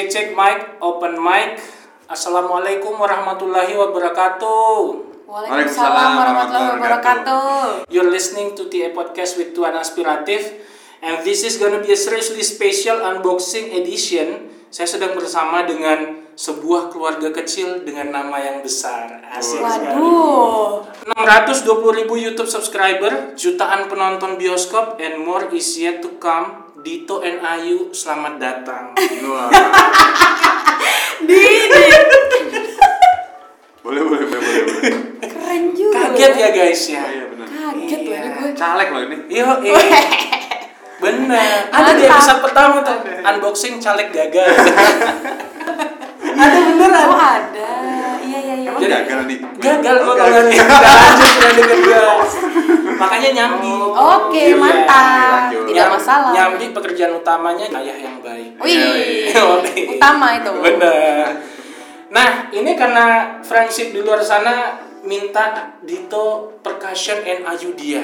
Cek cek mic, open mic. Assalamualaikum warahmatullahi wabarakatuh. Waalaikumsalam warahmatullahi wabarakatuh. You're listening to TA Podcast with Tuan Aspiratif and this is gonna be a seriously special unboxing edition. Saya sedang bersama dengan sebuah keluarga kecil dengan nama yang besar. Asik sekali. Waduh. 620 ribu YouTube subscriber, jutaan penonton bioskop, and more is yet to come. Dito and Ayu, selamat datang. Didi. boleh boleh boleh boleh boleh. Keren juga. Kaget ya guys ya. Oh, iya benar Kaget loh ini Iya. gue. caleg loh ini Yo, eh. Bener. Ada di episode pertama tuh unboxing caleg gagal. ada beneran. Oh ada. Iya iya iya. Jadi- gagal nih Gagal Oh, gagal. kalau nggak lanjut gua. Makanya nyambi. Oke Iya. mantap. lanjut. Tidak Nyam- masalah. Nyambi pekerjaan utamanya ayah yang baik. Wih. Oke. Utama itu. Bener. Nah, ini karena friendship di luar sana minta Dito percussion and Ayudia.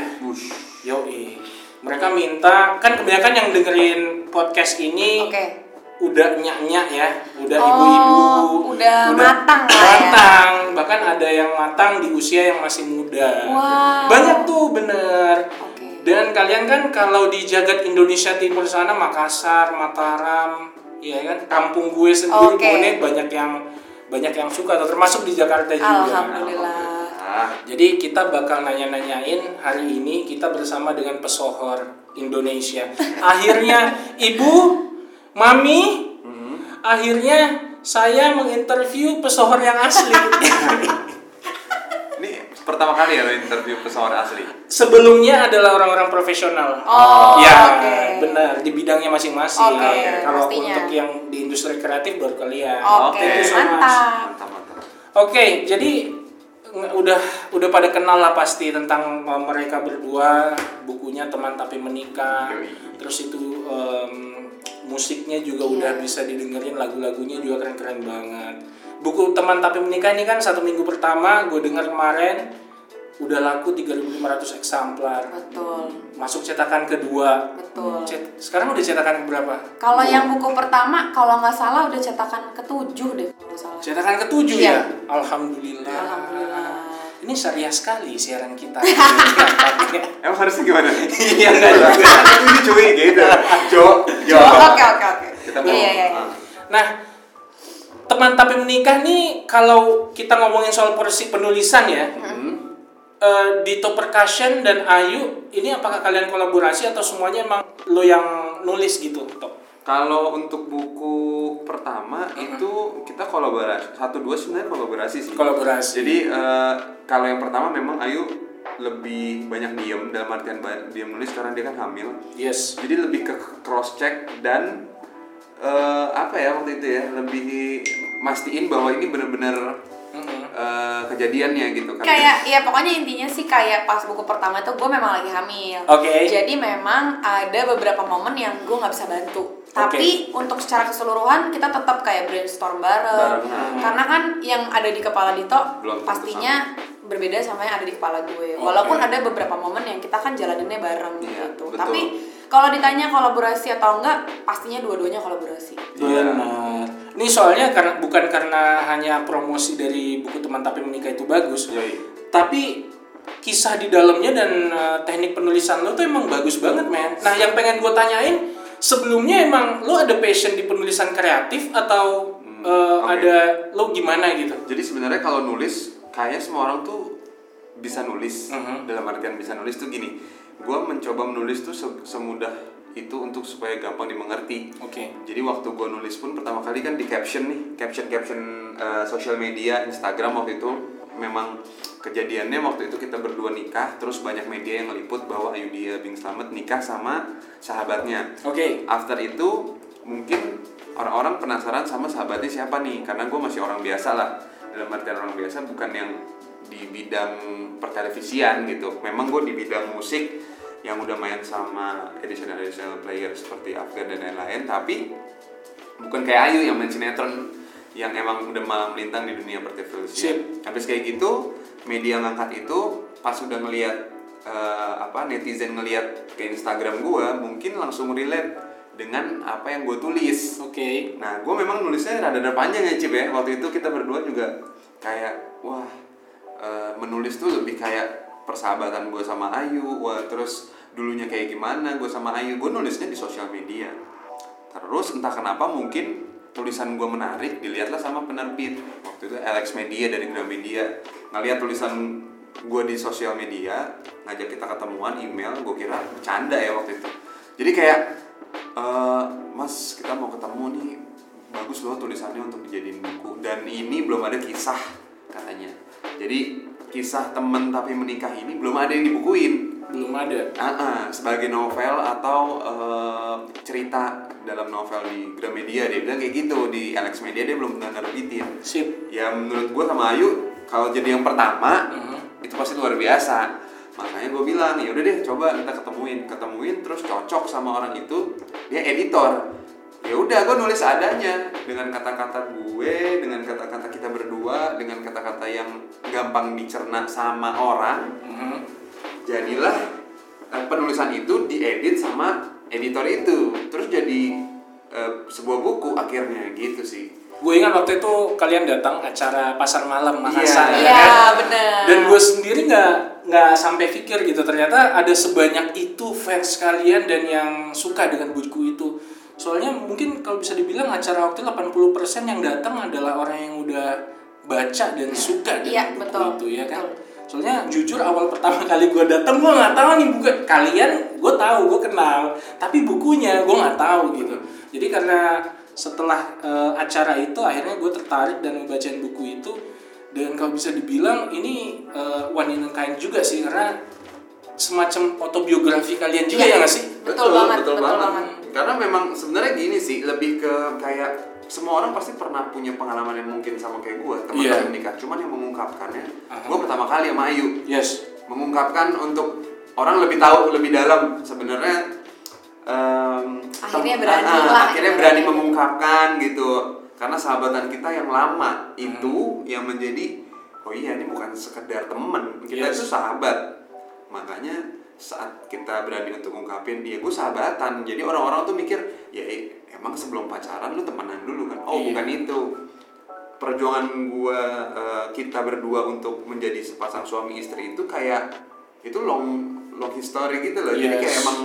Yoi. Mereka minta kan kebanyakan yang dengerin podcast ini Oke. Udah nyak-nyak ya, udah Oh, ibu-ibu, udah matang lah ya. matang. Bahkan ada yang matang di usia yang masih muda. Wow. Banyak tuh bener. Oke. Dan kalian kan kalau di jagat Indonesia Timur sana Makassar, Mataram, ya kan kampung gue sendiri Oke. Bone banyak yang banyak yang suka termasuk di Jakarta juga. Alhamdulillah. ah Jadi kita bakal nanya-nanyain hari ini kita bersama dengan pesohor Indonesia. Akhirnya ibu, mami, akhirnya saya menginterview pesohor yang asli. ini pertama kali ya lo interview pesawat asli Sebelumnya adalah orang-orang profesional. Oh, ya, oke. benar di bidangnya masing-masing. Oke, Kalau pastinya. untuk yang di industri kreatif baru kalian. Oke, so much. mantap. Oke, jadi nge- udah udah pada kenal lah pasti tentang uh, mereka berdua, bukunya teman tapi menikah. Terus itu em, musiknya juga udah Iya. bisa didengerin, lagu-lagunya juga keren-keren banget. Buku teman tapi menikah ini kan satu minggu pertama gue dengar kemarin udah laku 3.500 eksemplar. Betul. Masuk cetakan kedua. Betul. Cet- sekarang udah cetakan berapa? Kalau yang buku pertama, kalau nggak salah udah cetakan ketujuh deh kalau nggak salah. Cetakan ketujuh Iya. ya. Alhamdulillah. Alhamdulillah. Ini syariah sekali siaran kita. emang harusnya gimana Iya enggak juga. ini cuy gitu Jo Jo Oke oke oke. kita mau Iya iya iya. ah. Nah, teman tapi menikah nih kalau kita ngomongin soal porsi penulisan ya, Hmm. Eh, Dito Percussion dan Ayu ini apakah kalian kolaborasi atau semuanya emang lo yang nulis gitu, Tok? Kalau untuk buku pertama itu kita kolaborasi satu dua sebenarnya kolaborasi sih. Kolaborasi. Jadi eh, kalau yang pertama memang Ayu lebih banyak diem dalam artian diem nulis karena dia kan hamil. Yes. Jadi lebih ke cross check dan eh, apa ya waktu itu ya lebih mastiin bahwa ini benar-benar Mm-mm. Eh, kejadiannya gitu kan. Kayak ya pokoknya intinya sih kayak pas buku pertama itu gue memang lagi hamil. Oke. Jadi memang ada beberapa momen yang gue nggak bisa bantu. Tapi untuk secara keseluruhan kita tetap kayak brainstorm bareng. Bareng. Karena kan yang ada di kepala Dito Belum pastinya berbeda sama yang ada di kepala gue. Walaupun ada beberapa momen yang kita kan jalaninnya bareng Iya, gitu. betul. Tapi kalau ditanya kolaborasi atau enggak, pastinya dua-duanya kolaborasi. Iya. Benar. Ini soalnya karena bukan karena hanya promosi dari buku teman tapi menikah itu bagus, Yoi. tapi kisah di dalamnya dan uh, teknik penulisan lo tuh emang bagus banget men nah yang pengen gue tanyain sebelumnya emang lo ada passion di penulisan kreatif atau Hmm, uh, oke. ada lo gimana gitu Jadi sebenarnya kalau nulis kayaknya semua orang tuh bisa nulis. Mhm. Dalam artian bisa nulis tuh gini. Gua mencoba menulis tuh se- semudah itu untuk supaya gampang dimengerti. oke Jadi waktu gue nulis pun pertama kali kan di caption nih, caption-caption uh, sosial media, Instagram waktu itu memang kejadiannya waktu itu kita berdua nikah, terus banyak media yang meliput bahwa Ayudhya Bing Slamet nikah sama sahabatnya. oke After itu mungkin orang-orang penasaran sama sahabatnya siapa nih, karena gue masih orang biasa lah, dalam artian orang biasa bukan yang di bidang pertelevisian gitu. Memang gue di bidang musik yang udah main sama additional additional player seperti Afgan dan lain-lain tapi bukan kayak Ayu yang main sinetron yang emang udah malam melintang di dunia pertelevisian habis kayak gitu media ngangkat itu pas udah ngelihat eh, apa netizen ngelihat ke Instagram gua mungkin langsung relate dengan apa yang gue tulis Oke. Nah, gue memang nulisnya rada-rada panjang ya, Cip ya. Waktu itu kita berdua juga kayak, wah, eh, menulis tuh lebih kayak persahabatan gue sama Ayu. Wah, terus dulunya kayak gimana gue sama Ayu. Gue nulisnya di sosial media. Terus entah kenapa mungkin tulisan gue menarik, dilihatlah sama penerbit. Waktu itu Alex Media dari Gramedia. Ngeliat tulisan gue di sosial media, ngajak kita ketemuan, email, gue kira bercanda ya waktu itu. Jadi kayak Eh, mas kita mau ketemu nih. Bagus loh tulisannya untuk dijadiin buku. Dan ini belum ada kisah katanya. Jadi kisah temen tapi menikah ini belum ada yang dibukuin. Belum ada. Ah, ah, sebagai novel atau eh, cerita dalam novel di Gramedia. Dia bilang kayak gitu. Di Alex Media dia belum pernah nerbitin Sip. ya menurut gue sama Ayu kalau jadi yang pertama Mhm. itu pasti luar biasa makanya gue bilang ya udah deh coba kita ketemuin ketemuin terus cocok sama orang itu dia editor ya udah gue nulis adanya dengan kata-kata gue dengan kata-kata kita berdua dengan kata-kata yang gampang dicerna sama orang Mhm. jadilah eh, penulisan itu diedit sama editor itu terus jadi eh, sebuah buku akhirnya gitu sih Gue ingat waktu itu kalian datang acara pasar malam Makassar. Iya. ya Iya, kan? bener. Dan gue sendiri nggak nggak sampai pikir gitu ternyata ada sebanyak itu fans kalian dan yang suka dengan buku itu. Soalnya mungkin kalau bisa dibilang acara waktu itu 80% yang datang adalah orang yang udah baca dan suka Iya, dengan buku betul. itu ya kan. Betul. Soalnya jujur awal pertama kali gue datang gue nggak tahu nih buku kalian gue tahu gue kenal tapi bukunya gue nggak tahu gitu. Jadi karena setelah eh, acara itu akhirnya gue tertarik dan membacain buku itu dan kalau bisa dibilang ini uh, one in a kind juga sih karena semacam autobiografi kalian juga Iya. ya nggak sih? Betul banget, betul banget. Karena memang sebenarnya gini sih, lebih ke kayak semua orang pasti pernah punya pengalaman yang mungkin sama kayak gue, teman Iya. yang menikah. Cuman yang mengungkapkannya, Aha. gue pertama kali sama Ayu Yes. mengungkapkan untuk orang lebih tahu lebih dalam sebenarnya. em, Akhirnya berani lah, akhirnya berani mengungkapkan gitu. Karena sahabatan kita yang lama itu yang menjadi oh iya ini bukan sekedar temen. Kita Yes. itu sahabat. Makanya saat kita berani untuk ngungkapin ya gue sahabatan. Jadi orang-orang tuh mikir ya eh, emang sebelum pacaran lu temenan dulu kan? Oh Iya. bukan itu. Perjuangan gua eh, kita berdua untuk menjadi sepasang suami istri itu kayak itu long long history gitu loh. Jadi Yes. kayak emang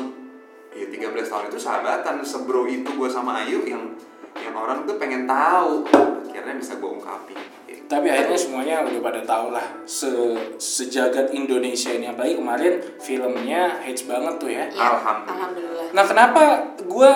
ya 13 tahun itu sahabatan. Sebro itu gua sama Ayu yang yang orang tuh pengen tahu akhirnya bisa gua ungkapin gitu. Tapi akhirnya semuanya udah pada tahu lah se sejagat Indonesia ini apalagi kemarin filmnya hits banget tuh ya. Iya, Alhamdulillah. Alhamdulillah. Nah kenapa gue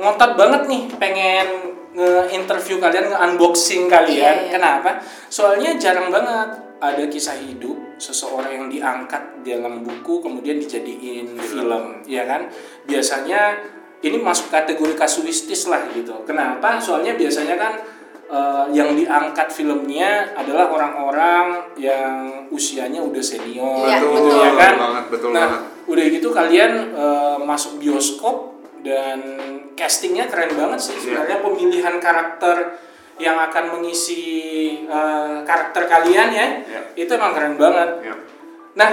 ngotot banget nih pengen nge-interview kalian, nge-unboxing kalian. Iya, iya. Kenapa? Soalnya jarang banget ada kisah hidup seseorang yang diangkat dalam buku kemudian dijadiin film, ya kan? Biasanya ini masuk kategori kasuistis lah gitu. Kenapa? Soalnya biasanya kan eh, yang diangkat filmnya adalah orang-orang yang usianya udah senior, Iya, gitu betul. ya kan? Betul banget, betul nah, banget. udah gitu kalian eh, masuk bioskop dan castingnya keren banget sih Iya. sebenarnya pemilihan karakter yang akan mengisi eh, karakter kalian ya Iya. itu emang keren banget. Ya. Nah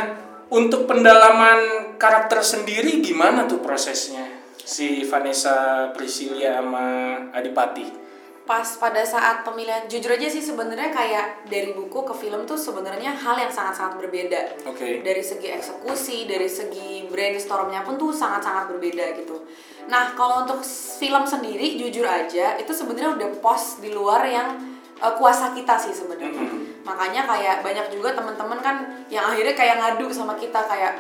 untuk pendalaman karakter sendiri gimana tuh prosesnya si Vanessa Priscilia sama Adipati? pas pada saat pemilihan jujur aja sih sebenarnya kayak dari buku ke film tuh sebenarnya hal yang sangat-sangat berbeda Oke. dari segi eksekusi dari segi brainstormnya pun tuh sangat-sangat berbeda gitu nah kalau untuk film sendiri jujur aja itu sebenarnya udah pos di luar yang eh, kuasa kita sih sebenarnya Mhm. makanya kayak banyak juga teman-teman kan yang akhirnya kayak ngadu sama kita kayak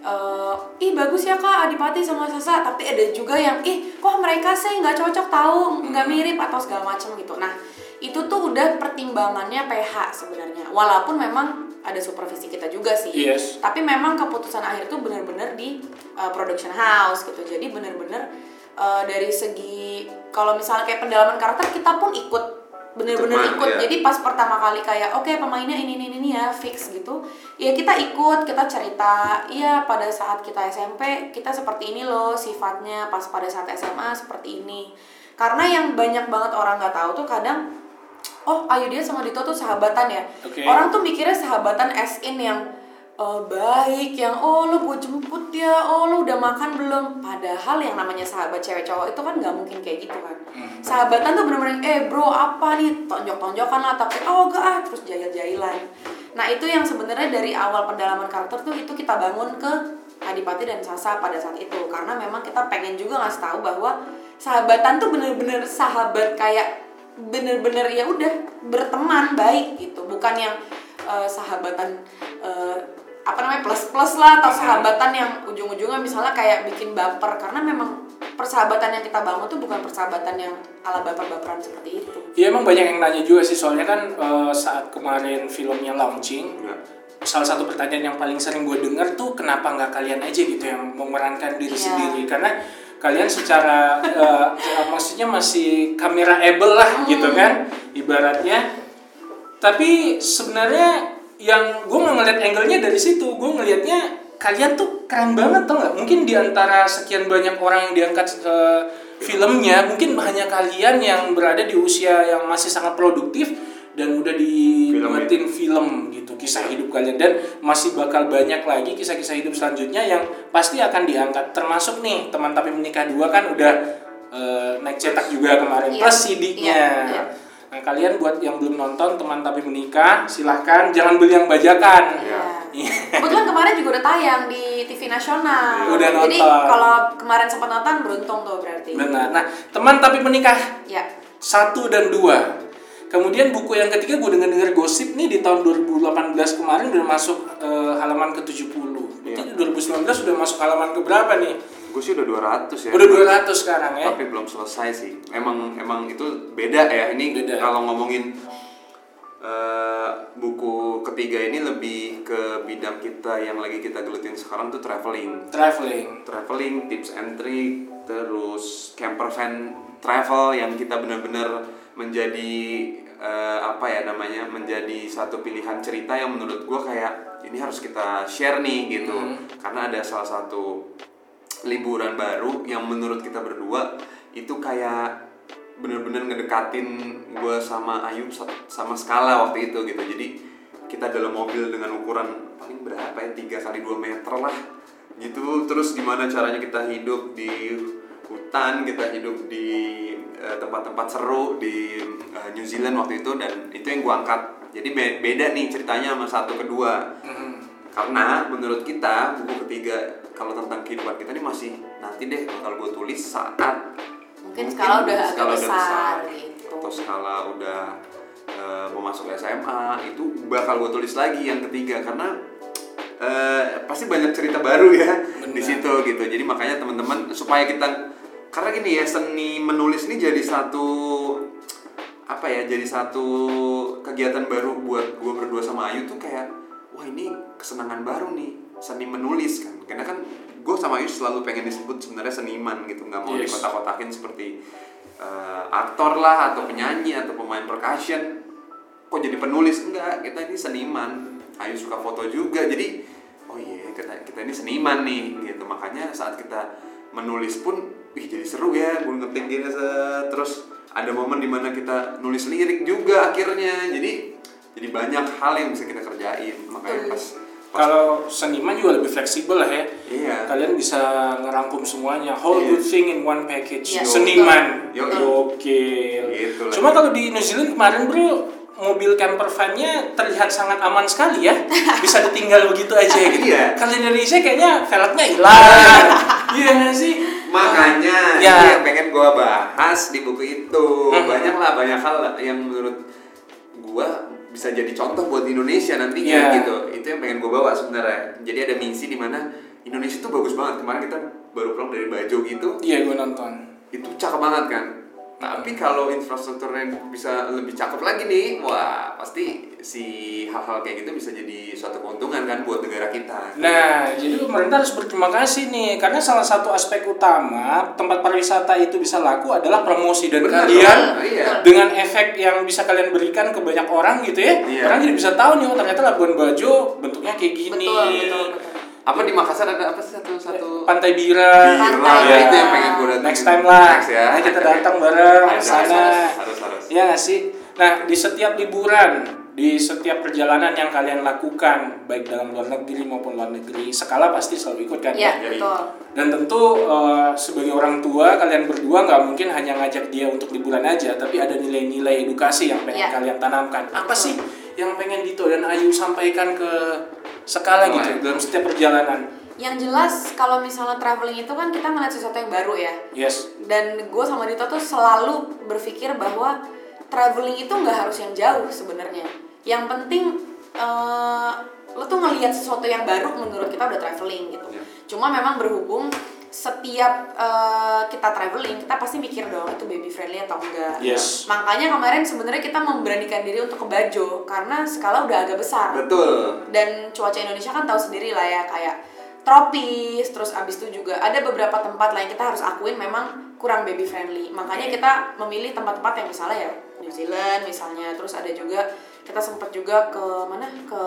eh, ih bagus ya kak Adipati sama Sasa. Tapi ada juga yang ih kok mereka sih nggak cocok tahu nggak mirip atau segala macam gitu. Nah itu tuh udah pertimbangannya PH sebenarnya. Walaupun memang ada supervisi kita juga sih. Yes. tapi memang keputusan akhir tuh benar-benar di uh, production house gitu. Jadi benar-benar uh, dari segi kalau misalnya kayak pendalaman karakter kita pun ikut bener-bener Ikut, ikut. ya. jadi pas pertama kali kayak oke pemainnya ini ini ini ya fix gitu ya kita ikut kita cerita. Iya pada saat kita SMP kita seperti ini loh sifatnya. Pas pada saat SMA seperti ini. Karena yang banyak banget orang nggak tahu tuh kadang oh Ayu dia sama Dito tuh sahabatan ya. Oke. orang tuh mikirnya sahabatan as in yang eh, baik yang oh lo gue jemput ya oh lo udah makan belum? Padahal yang namanya sahabat cewek cowok itu kan nggak mungkin kayak gitu kan. Sahabatan tuh bener-bener eh bro apa nih? Tonjok-tonjokan lah tapi oh gak ah terus jahil-jahilan. Nah itu yang sebenarnya dari awal pendalaman karakter tuh itu kita bangun ke Adipati dan Sasa pada saat itu. Karena memang kita pengen juga ngasih tahu bahwa sahabatan tuh bener-bener sahabat kayak bener-bener ya udah berteman baik gitu. Bukan yang eh, sahabatan eh, apa namanya plus plus lah atau sahabatan yang ujung-ujungnya misalnya kayak bikin baper. Karena memang persahabatan yang kita bangun tuh bukan persahabatan yang ala baper-baperan seperti itu. Iya emang banyak yang nanya juga sih. Soalnya kan eh, saat kemarin filmnya launching Ya. salah satu pertanyaan yang paling sering gue denger tuh kenapa nggak kalian aja gitu yang memerankan diri Iya. sendiri? Karena kalian secara eh, ya, maksudnya masih kamera able lah gitu kan ibaratnya. Tapi sebenarnya yang gue nggak ngeliat angle-nya dari situ. Gue ngelihatnya kalian tuh keren banget tau nggak? Mungkin di antara sekian banyak orang yang diangkat eh, filmnya mungkin hanya kalian yang berada di usia yang masih sangat produktif dan udah dibuatin film gitu kisah hidup kalian. Dan masih bakal banyak lagi kisah-kisah hidup selanjutnya yang pasti akan diangkat. Termasuk nih teman tapi menikah dua kan udah eh, naik cetak juga kemarin Iya. plus CD-nya Iya, iya. Nah kalian buat yang belum nonton teman tapi menikah silahkan jangan beli yang bajakan. Iya. Iya. Kebetulan kemarin juga udah tayang di TV nasional. Udah Jadi nonton. kalau kemarin sempat nonton beruntung tuh berarti. Benar. Nah teman tapi menikah Ya. satu dan dua. Kemudian buku yang ketiga gue dengar dengar gosip nih di tahun 2018 kemarin udah masuk eh, halaman ke 70 Berarti Iya. 2019 udah masuk halaman ke berapa nih? Gue sih udah 200 ya. Udah 200 sekarang ya. Tapi belum selesai sih. Emang emang itu beda ya. Ini Beda. kalau ngomongin eh, buku ketiga ini lebih ke bidang kita yang lagi kita gelutin sekarang tuh traveling. Traveling. Traveling, tips and trick, terus camper van travel yang kita benar-benar menjadi eh, apa ya namanya menjadi satu pilihan cerita yang menurut gue kayak ini harus kita share nih gitu karena ada salah satu liburan baru yang menurut kita berdua itu kayak bener-bener ngedekatin gue sama Ayu sa- sama Skala waktu itu gitu. Jadi kita dalam mobil dengan ukuran paling berapa ya 3 kali 2 meter lah gitu. Terus gimana caranya kita hidup di hutan kita hidup di eh, tempat-tempat seru di eh, New Zealand waktu itu dan itu yang gue angkat. Jadi be- beda nih ceritanya sama satu kedua. Karena menurut kita buku ketiga kalau tentang kehidupan kita ini masih nanti deh bakal gue tulis saat Mungkin skala udah skala besar gitu. atau skala udah eh, mau masuk SMA itu bakal gue tulis lagi yang ketiga karena eh, pasti banyak cerita baru ya di Benar. situ gitu jadi makanya teman-teman supaya kita karena gini ya seni menulis ini jadi satu apa ya jadi satu kegiatan baru buat gue berdua sama Ayu tuh kayak wah ini kesenangan baru nih seni menulis kan karena kan gue sama Ayu selalu pengen disebut sebenarnya seniman gitu nggak mau Yes. dikotak-kotakin seperti eh, aktor lah atau penyanyi atau pemain percussion. Kok jadi penulis? Enggak kita ini seniman. Ayu suka foto juga jadi oh iya kita kita ini seniman nih gitu. Makanya saat kita menulis pun wih jadi seru ya gue ngetik gini terus ada momen di mana kita nulis lirik juga akhirnya. Jadi jadi banyak hal yang bisa kita kerjain. Makanya pas, pas Kalau seniman juga lebih fleksibel lah ya. iya Kalian bisa ngerangkum semuanya whole Iya. good thing in one package. Iya. Seniman. Yo. Oke. Gitu lah. Cuma kalau di New Zealand kemarin bro mobil camper van-nya terlihat sangat aman sekali ya. Bisa ditinggal begitu aja gitu. Iya. Kalau di Indonesia kayaknya velgnya hilang. Iya nggak sih? Makanya Ya. ini yang pengen gua bahas di buku itu. Mhm. Banyak lah banyak hal lah yang menurut gua bisa jadi contoh buat Indonesia nantinya Ya. gitu. Itu yang pengen gua bawa sebenarnya. Jadi ada misi di mana Indonesia tuh bagus banget. Kemarin kita baru pulang dari Bajo gitu. Iya gue nonton. Itu cakep banget kan. Tapi kalau infrastrukturnya bisa lebih cakep lagi nih, wah pasti si hal-hal kayak gitu bisa jadi suatu keuntungan kan buat negara kita. Nah, jadi pemerintah harus berterima kasih nih karena salah satu aspek utama tempat pariwisata itu bisa laku adalah promosi dan Benar, kalian iya. dengan efek yang bisa kalian berikan ke banyak orang gitu ya. Iya. Orang jadi bisa tahu nih oh ternyata Labuan Bajo bentuknya kayak gini. Betul, betul, betul. Apa di Makassar ada apa sih satu satu Pantai Bira. Bira, Pantai ya. itu yang pengen gue datang. Next time lah. Next ya. Ayo kita datang bareng ke sana. harus, harus, harus. Iya nggak sih? Nah, di setiap liburan di setiap perjalanan yang kalian lakukan baik dalam luar negeri maupun luar negeri skala pasti selalu ikut kan Iya, Jadi- betul. dan tentu eh, sebagai orang tua kalian berdua nggak mungkin hanya ngajak dia untuk liburan aja tapi ada nilai-nilai edukasi yang pengen Iya. kalian tanamkan apa Betul. sih yang pengen Dito dan Ayu sampaikan ke skala gitu dalam setiap perjalanan Yang jelas kalau misalnya traveling itu kan kita ngeliat sesuatu yang baru ya. yes Dan gue sama Dito tuh selalu berpikir bahwa traveling itu nggak harus yang jauh sebenarnya. Yang penting eh, lo tuh ngelihat sesuatu yang baru menurut kita udah traveling gitu. Ya. Cuma memang berhubung setiap eh, kita traveling kita pasti mikir dong itu baby friendly atau enggak. Yes. Makanya kemarin sebenarnya kita memberanikan diri untuk ke Bajo karena skala udah agak besar Betul. dan cuaca Indonesia kan tahu sendiri lah ya kayak tropis terus abis itu juga ada beberapa tempat lain kita harus akuin memang kurang baby friendly makanya kita memilih tempat-tempat yang misalnya ya New Zealand misalnya terus ada juga kita sempat juga ke mana ke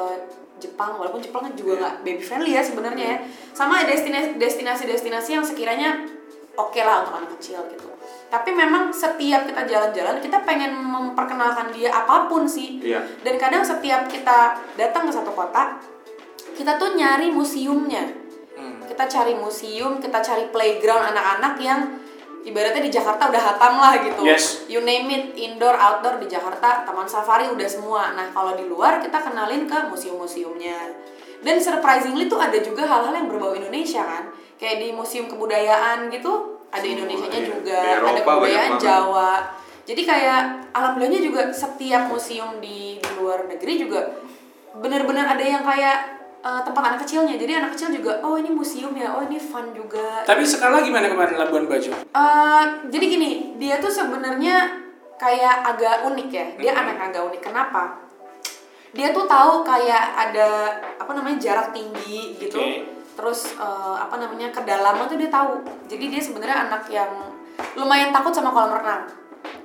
Jepang walaupun Jepang juga nggak baby friendly ya sebenarnya ya. Sama destinasi destinasi destinasi yang sekiranya oke lah untuk anak kecil gitu. Tapi memang setiap kita jalan-jalan kita pengen memperkenalkan dia apa pun sih. Iya. dan kadang setiap kita datang ke satu kota kita tuh nyari museumnya. Hmm. kita cari museum kita cari playground anak-anak yang ibaratnya di Jakarta udah hatam lah gitu Yes. you name it indoor outdoor di Jakarta taman safari udah semua nah kalau di luar kita kenalin ke museum-museumnya dan surprisingly tuh ada juga hal-hal yang berbau Indonesia kan kayak di museum kebudayaan gitu ada Semua, Indonesianya iya. juga Eropa ada kebudayaan. Jawa jadi kayak alhamdulillahnya juga setiap museum di, di luar negeri juga bener-bener ada yang kayak eh, tempat anak kecilnya jadi anak kecil juga oh ini museum ya oh ini fun juga tapi skala gimana kemarin Labuan Bajo Eh, jadi gini, dia tuh sebenarnya kayak agak unik ya. Dia Mhm. anak agak unik. Kenapa? Dia tuh tahu kayak ada apa namanya jarak tinggi gitu. Oke. Terus eh, apa namanya kedalaman tuh dia tahu. Jadi dia sebenarnya anak yang lumayan takut sama kolam renang.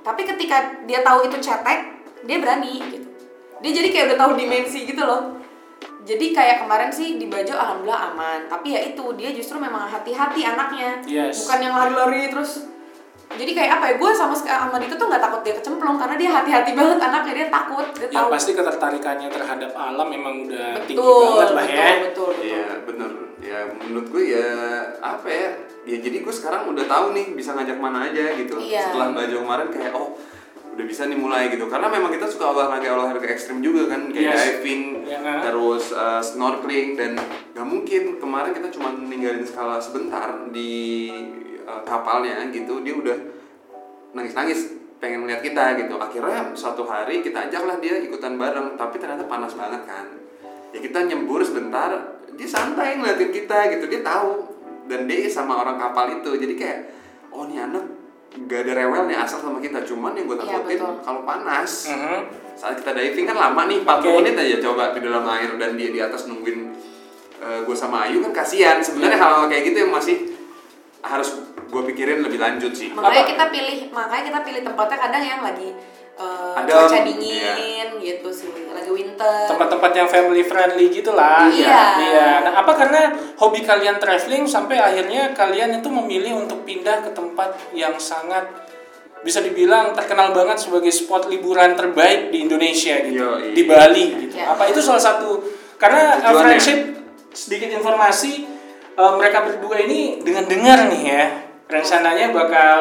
Tapi ketika dia tahu itu cetek, dia berani gitu. Dia jadi kayak udah tahu dimensi gitu loh. Jadi kayak kemarin sih di Bajo alhamdulillah aman. Tapi ya itu dia justru memang hati-hati anaknya. Yes. Bukan yang lari-lari terus jadi kayak apa ya gue sama sama Dito tuh nggak takut dia kecemplung karena dia hati-hati banget anaknya dia takut dia ya tahu pasti ketertarikannya terhadap alam memang udah tinggi betul banget lah betul, ya betul betul Iya bener ya menurut gue ya apa ya ya jadi gue sekarang udah tahu nih bisa ngajak mana aja gitu Iya. setelah baju kemarin kayak oh udah bisa nih mulai gitu. Karena memang kita suka olahraga olahraga ekstrim juga kan kayak Yes. diving kan? terus uh, snorkeling dan nggak mungkin. Kemarin kita cuma ninggalin skala sebentar di uh, kapalnya gitu. Dia udah nangis nangis pengen ngeliat kita gitu. Akhirnya suatu hari kita ajaklah dia ikutan bareng tapi ternyata panas banget kan. Ya kita nyembur sebentar dia santai ngeliatin kita gitu. Dia tahu dan dia sama orang kapal itu. Jadi kayak oh nih anak gak ada rewel nih asal sama kita cuman yang gue Iya, takutin betul. kalau panas Mhm. saat kita diving kan lama nih 40 Oke. menit aja coba di dalam air dan dia di atas nungguin gue sama Ayu kan kasihan sebenarnya hal-hal kayak gitu yang masih harus gue pikirin lebih lanjut sih makanya Apa? kita pilih makanya kita pilih tempatnya kadang yang lagi eh, Adem, cuaca iya. dingin gitu sih lagi winter tempat-tempat yang family friendly gitulah Iya. iya nah apa karena hobi kalian traveling sampai akhirnya kalian itu memilih untuk pindah ke tempat yang sangat bisa dibilang terkenal banget sebagai spot liburan terbaik di Indonesia gitu Yoi. di Bali gitu Iya. apa itu salah satu karena uh, Tujuannya. friendship sedikit informasi uh, mereka berdua ini dengan dengar nih ya rencananya bakal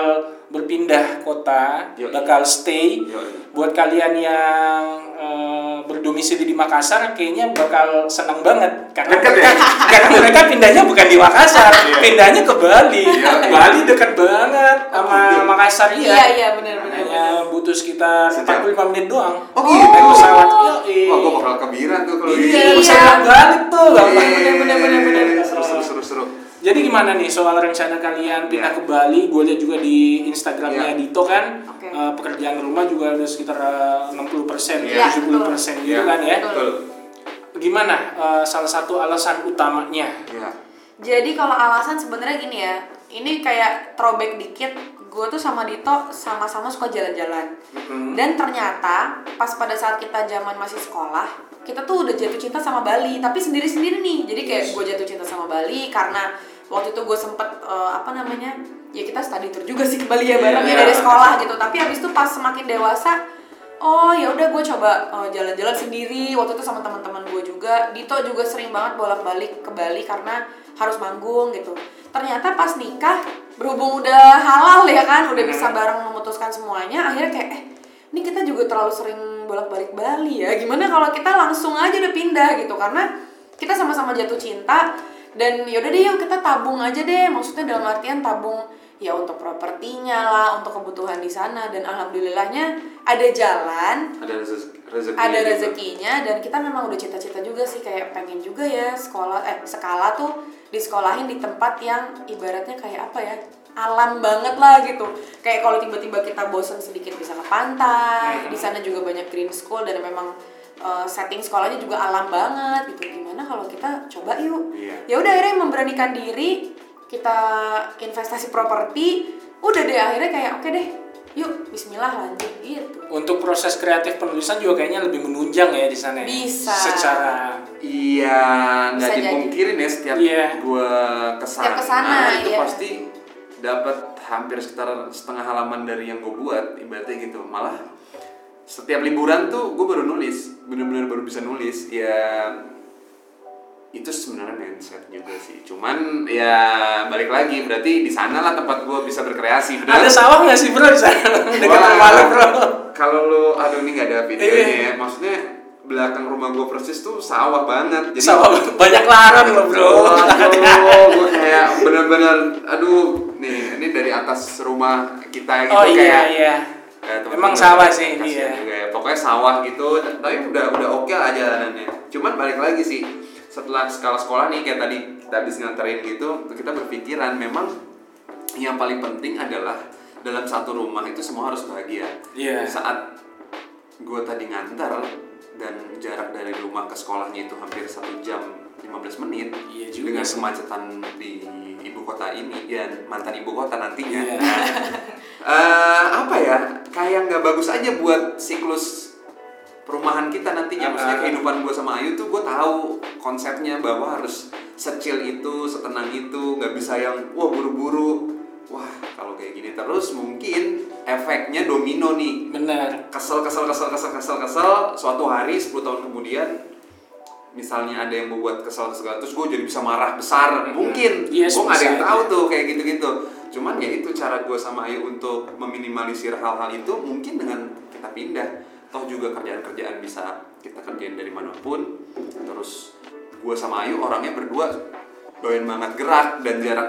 berpindah kota Yoi. bakal stay Yoi. buat kalian yang eh, berdomisili di Makassar kayaknya bakal senang banget karena Deket mereka, ya? karena mereka pindahnya bukan di Makassar Iya. pindahnya ke Bali Iya, iya. Bali dekat banget sama gitu. Makassar iya iya iya benar benar hanya butuh sekitar Sejam. 45 menit doang Oh, naik gitu? pesawat Yoi. wah gue bakal kebiran tuh kalau iya gitu. bisa balik tuh gampang Iya, bener bener bener bener seru seru seru seru jadi gimana nih soal rencana kalian pindah Iya. ke Bali? Gue lihat juga di Instagramnya Iya. Dito kan, Oke. eh, pekerjaan rumah juga ada sekitar eh, 60 persen, Iya, 70 persen gitu kan ya. betul Gimana eh, salah satu alasan utamanya? ya Jadi kalau alasan sebenarnya gini ya, ini kayak throwback dikit. Gue tuh sama Dito sama-sama suka jalan-jalan. Mhm. Dan ternyata pas pada saat kita zaman masih sekolah, kita tuh udah jatuh cinta sama Bali, tapi sendiri-sendiri nih. Jadi kayak gue jatuh cinta sama Bali karena waktu itu gue sempet eh, apa namanya, ya kita study tour juga sih ke Bali ya bareng ya Iya. dari sekolah gitu. Tapi habis itu pas semakin dewasa, oh ya udah gue coba uh, jalan-jalan sendiri. Waktu itu sama teman-teman gue juga. Dito juga sering banget bolak-balik ke Bali karena harus manggung gitu. Ternyata pas nikah berhubung udah halal ya kan udah bisa bareng memutuskan semuanya akhirnya kayak eh ini kita juga terlalu sering bolak-balik Bali ya. Gimana kalau kita langsung aja udah pindah gitu? Karena kita sama-sama jatuh cinta dan yaudah deh yuk kita tabung aja deh. Maksudnya dalam artian tabung ya untuk propertinya lah untuk kebutuhan di sana. Dan alhamdulillahnya ada jalan ada rezeki ada juga. rezekinya. Dan kita memang udah cita-cita juga sih kayak pengen juga ya sekolah eh skala tuh disekolahin di tempat yang ibaratnya kayak apa ya alam banget lah gitu. Kayak kalau tiba-tiba kita bosen sedikit bisa ke pantai di sana juga banyak green school dan memang eh, setting sekolahnya juga alam banget gitu gimana kalau kita coba yuk Iya. ya udah akhirnya memberanikan diri kita investasi properti udah deh akhirnya kayak oke deh yuk Bismillah lanjut gitu Untuk proses kreatif penulisan juga kayaknya lebih menunjang ya di sana. ya? Bisa. Secara Iya, nggak dipungkirin ya setiap Iya. gua ke sana, Setiap ke sana, itu iya. pasti dapat hampir sekitar setengah halaman dari yang gue buat, ibaratnya gitu. Malah setiap liburan tuh gue baru nulis, bener-bener baru bisa nulis. Ya itu sebenarnya mindset juga sih. Cuman ya balik lagi berarti di sana lah tempat gue bisa berkreasi. Bener? ada sawah nggak sih bro di sana? Dekat rumah lo bro. Kalau lu aduh ini nggak ada videonya Iya. ya. Maksudnya belakang rumah gue persis tuh sawah banget. Jadi Sawah banyak lahan lo bro. Aduh, gue kayak bener-bener, aduh, nih, ini dari atas rumah kita gitu Oh iya kayak. iya. kayak Emang teman-teman sawah sih, iya. juga ya. Pokoknya sawah gitu, tapi udah udah oke lah jalanannya. Cuman balik lagi sih, setelah skala sekolah nih kayak tadi kita habis nganterin gitu, kita berpikiran memang yang paling penting adalah dalam satu rumah itu semua harus bahagia. Iya. Saat gue tadi nganter dan jarak dari rumah ke sekolahnya itu hampir satu jam 15 menit Iya juga dengan kemacetan di ibu kota ini ya mantan ibu kota nantinya Iya. Eh, apa ya kayak nggak bagus aja buat siklus perumahan kita nantinya maksudnya Ah. kehidupan gue sama Ayu tuh gue tahu konsepnya bahwa harus secil itu setenang itu nggak bisa yang wah buru-buru. Wah kalau kayak gini terus mungkin efeknya domino nih. Benar. kesel kesel kesel kesel kesel kesel. Suatu hari 10 tahun kemudian misalnya ada yang membuat kesel kesel terus gue jadi bisa marah besar. Mungkin. Yes, gue nggak ada yang tahu tuh kayak gitu gitu cuman ya itu cara gue sama Ayu untuk meminimalisir hal-hal itu mungkin dengan kita pindah toh juga kerjaan-kerjaan bisa kita kerjain dari mana pun. Terus gue sama Ayu orangnya berdua doyan banget gerak dan jarak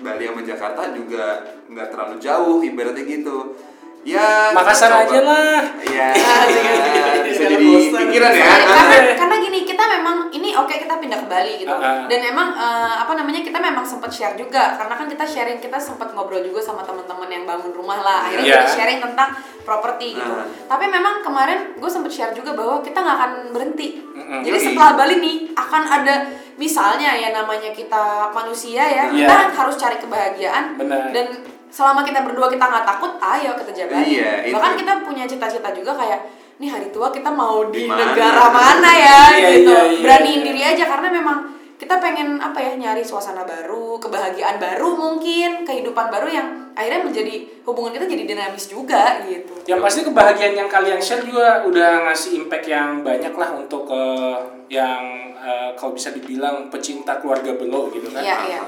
Bali sama Jakarta juga nggak terlalu jauh ibaratnya gitu ya Makassar aja lah. ya bisa jadi pikiran ya karena karena gini kita memang ini oke kita pindah ke Bali gitu ah. dan emang eh, apa namanya kita memang sempat share juga karena kan kita sharing kita sempat ngobrol juga sama teman-teman yang bangun rumah lah akhirnya Iya. kita sharing tentang properti gitu Ah. tapi memang kemarin gue sempat share juga bahwa kita nggak akan berhenti jadi setelah Bali nih akan ada misalnya ya namanya kita manusia ya Iya. kita harus cari kebahagiaan Benar. dan selama kita berdua kita nggak takut ayo kita jalanin Iya, itu. bahkan kita punya cita-cita juga kayak nih hari tua kita mau di Di mana? negara mana ya Iya, gitu iya, iya, beraniin iya. diri aja karena memang kita pengen apa ya nyari suasana baru kebahagiaan baru mungkin kehidupan baru yang akhirnya menjadi hubungan kita jadi dinamis juga gitu Yang pasti kebahagiaan yang kalian share juga udah ngasih impact yang banyak lah untuk eh, yang eh, kalau bisa dibilang pecinta keluarga belo gitu kan. Iya, iya.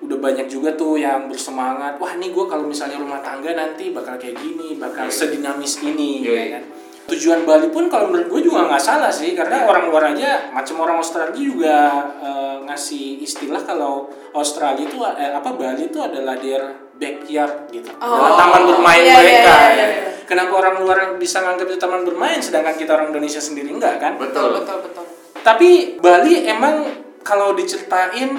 Udah banyak juga tuh yang bersemangat. Wah nih gue kalau misalnya rumah tangga nanti bakal kayak gini, bakal Iya. sedinamis ini, Iya, ya iya. kan. Tujuan Bali pun kalau menurut gue juga nggak salah sih, karena Iya. orang luar aja, macam orang Australia juga eh, ngasih istilah kalau Australia itu eh, apa Bali itu adalah their backyard gitu, Oh. adalah taman bermain Iya, iya, mereka. iya, iya, iya. Kenapa orang luar bisa nganggap itu taman bermain, sedangkan kita orang Indonesia sendiri enggak kan? betul betul betul Tapi Bali emang kalau diceritain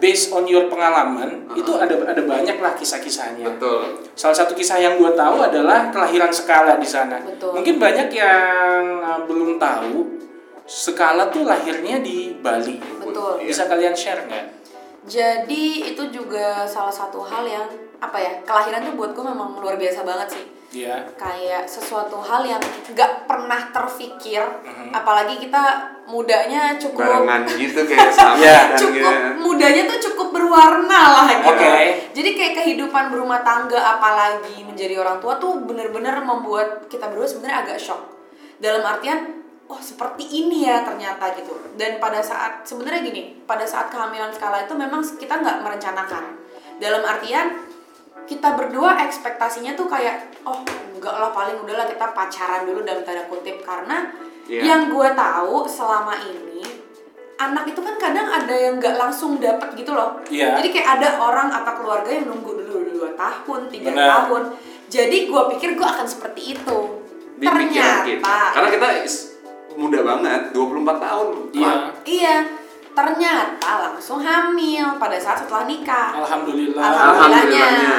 based on your pengalaman Uh-uh. itu ada ada banyak lah kisah-kisahnya. betul Salah satu kisah yang gue tahu adalah kelahiran Skala di sana. Betul. Mungkin banyak yang uh, belum tahu Skala tuh lahirnya di Bali. betul Iya. Bisa kalian share nggak? jadi itu juga salah satu hal yang apa ya kelahiran tuh buat gue memang luar biasa banget sih Iya. kayak sesuatu hal yang nggak pernah terfikir Mhm. apalagi kita mudanya cukup barengan gitu kayak sama Iya. dan cukup ya. mudanya tuh cukup berwarna lah gitu. Oke. Jadi kayak kehidupan berumah tangga apalagi menjadi orang tua tuh bener-bener membuat kita berdua sebenarnya agak shock. Dalam artian, oh seperti ini ya ternyata gitu. Dan pada saat sebenarnya gini, pada saat kehamilan skala itu memang kita nggak merencanakan. Dalam artian kita berdua ekspektasinya tuh kayak oh enggak lah paling udahlah kita pacaran dulu dalam tanda kutip karena Iya. yang gue tahu selama ini anak itu kan kadang ada yang nggak langsung dapet gitu loh Iya. jadi kayak ada orang atau keluarga yang nunggu dulu dua tahun tiga Benar. tahun jadi gue pikir gue akan seperti itu di pikiran ternyata kita karena kita muda banget 24 tahun Iya. Wah, iya ternyata langsung hamil pada saat setelah nikah Alhamdulillah. Alhamdulillahnya. Alhamdulillahnya.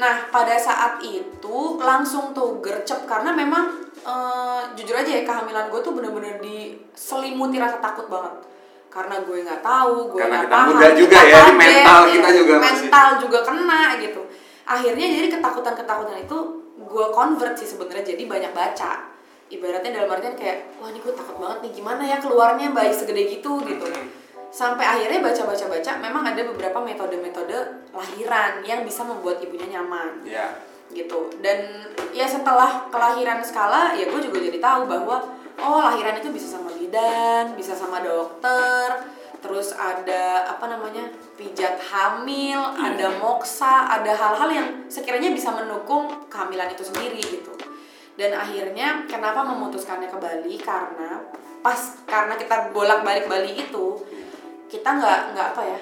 Nah, pada saat itu langsung tuh gercep karena memang eh, jujur aja ya kehamilan gue tuh bener-bener diselimuti rasa takut banget. Karena gue nggak tahu, gue Karena nggak kita paham, muda juga ya, kaget, mental iya, kita juga masih- mental juga kena gitu. Akhirnya jadi ketakutan-ketakutan itu gue convert sih sebenarnya jadi banyak baca. Ibaratnya dalam artian kayak, wah ini gue takut banget nih gimana ya keluarnya bayi segede gitu gitu sampai akhirnya baca-baca-baca memang ada beberapa metode-metode lahiran yang bisa membuat ibunya nyaman. Ya gitu. Dan ya setelah kelahiran skala ya gue juga jadi tahu bahwa oh lahiran itu bisa sama bidan bisa sama dokter terus ada apa namanya pijat hamil ada moksa ada hal-hal yang sekiranya bisa mendukung kehamilan itu sendiri gitu. Dan akhirnya kenapa memutuskannya ke Bali karena pas karena kita bolak-balik Bali itu kita nggak nggak apa ya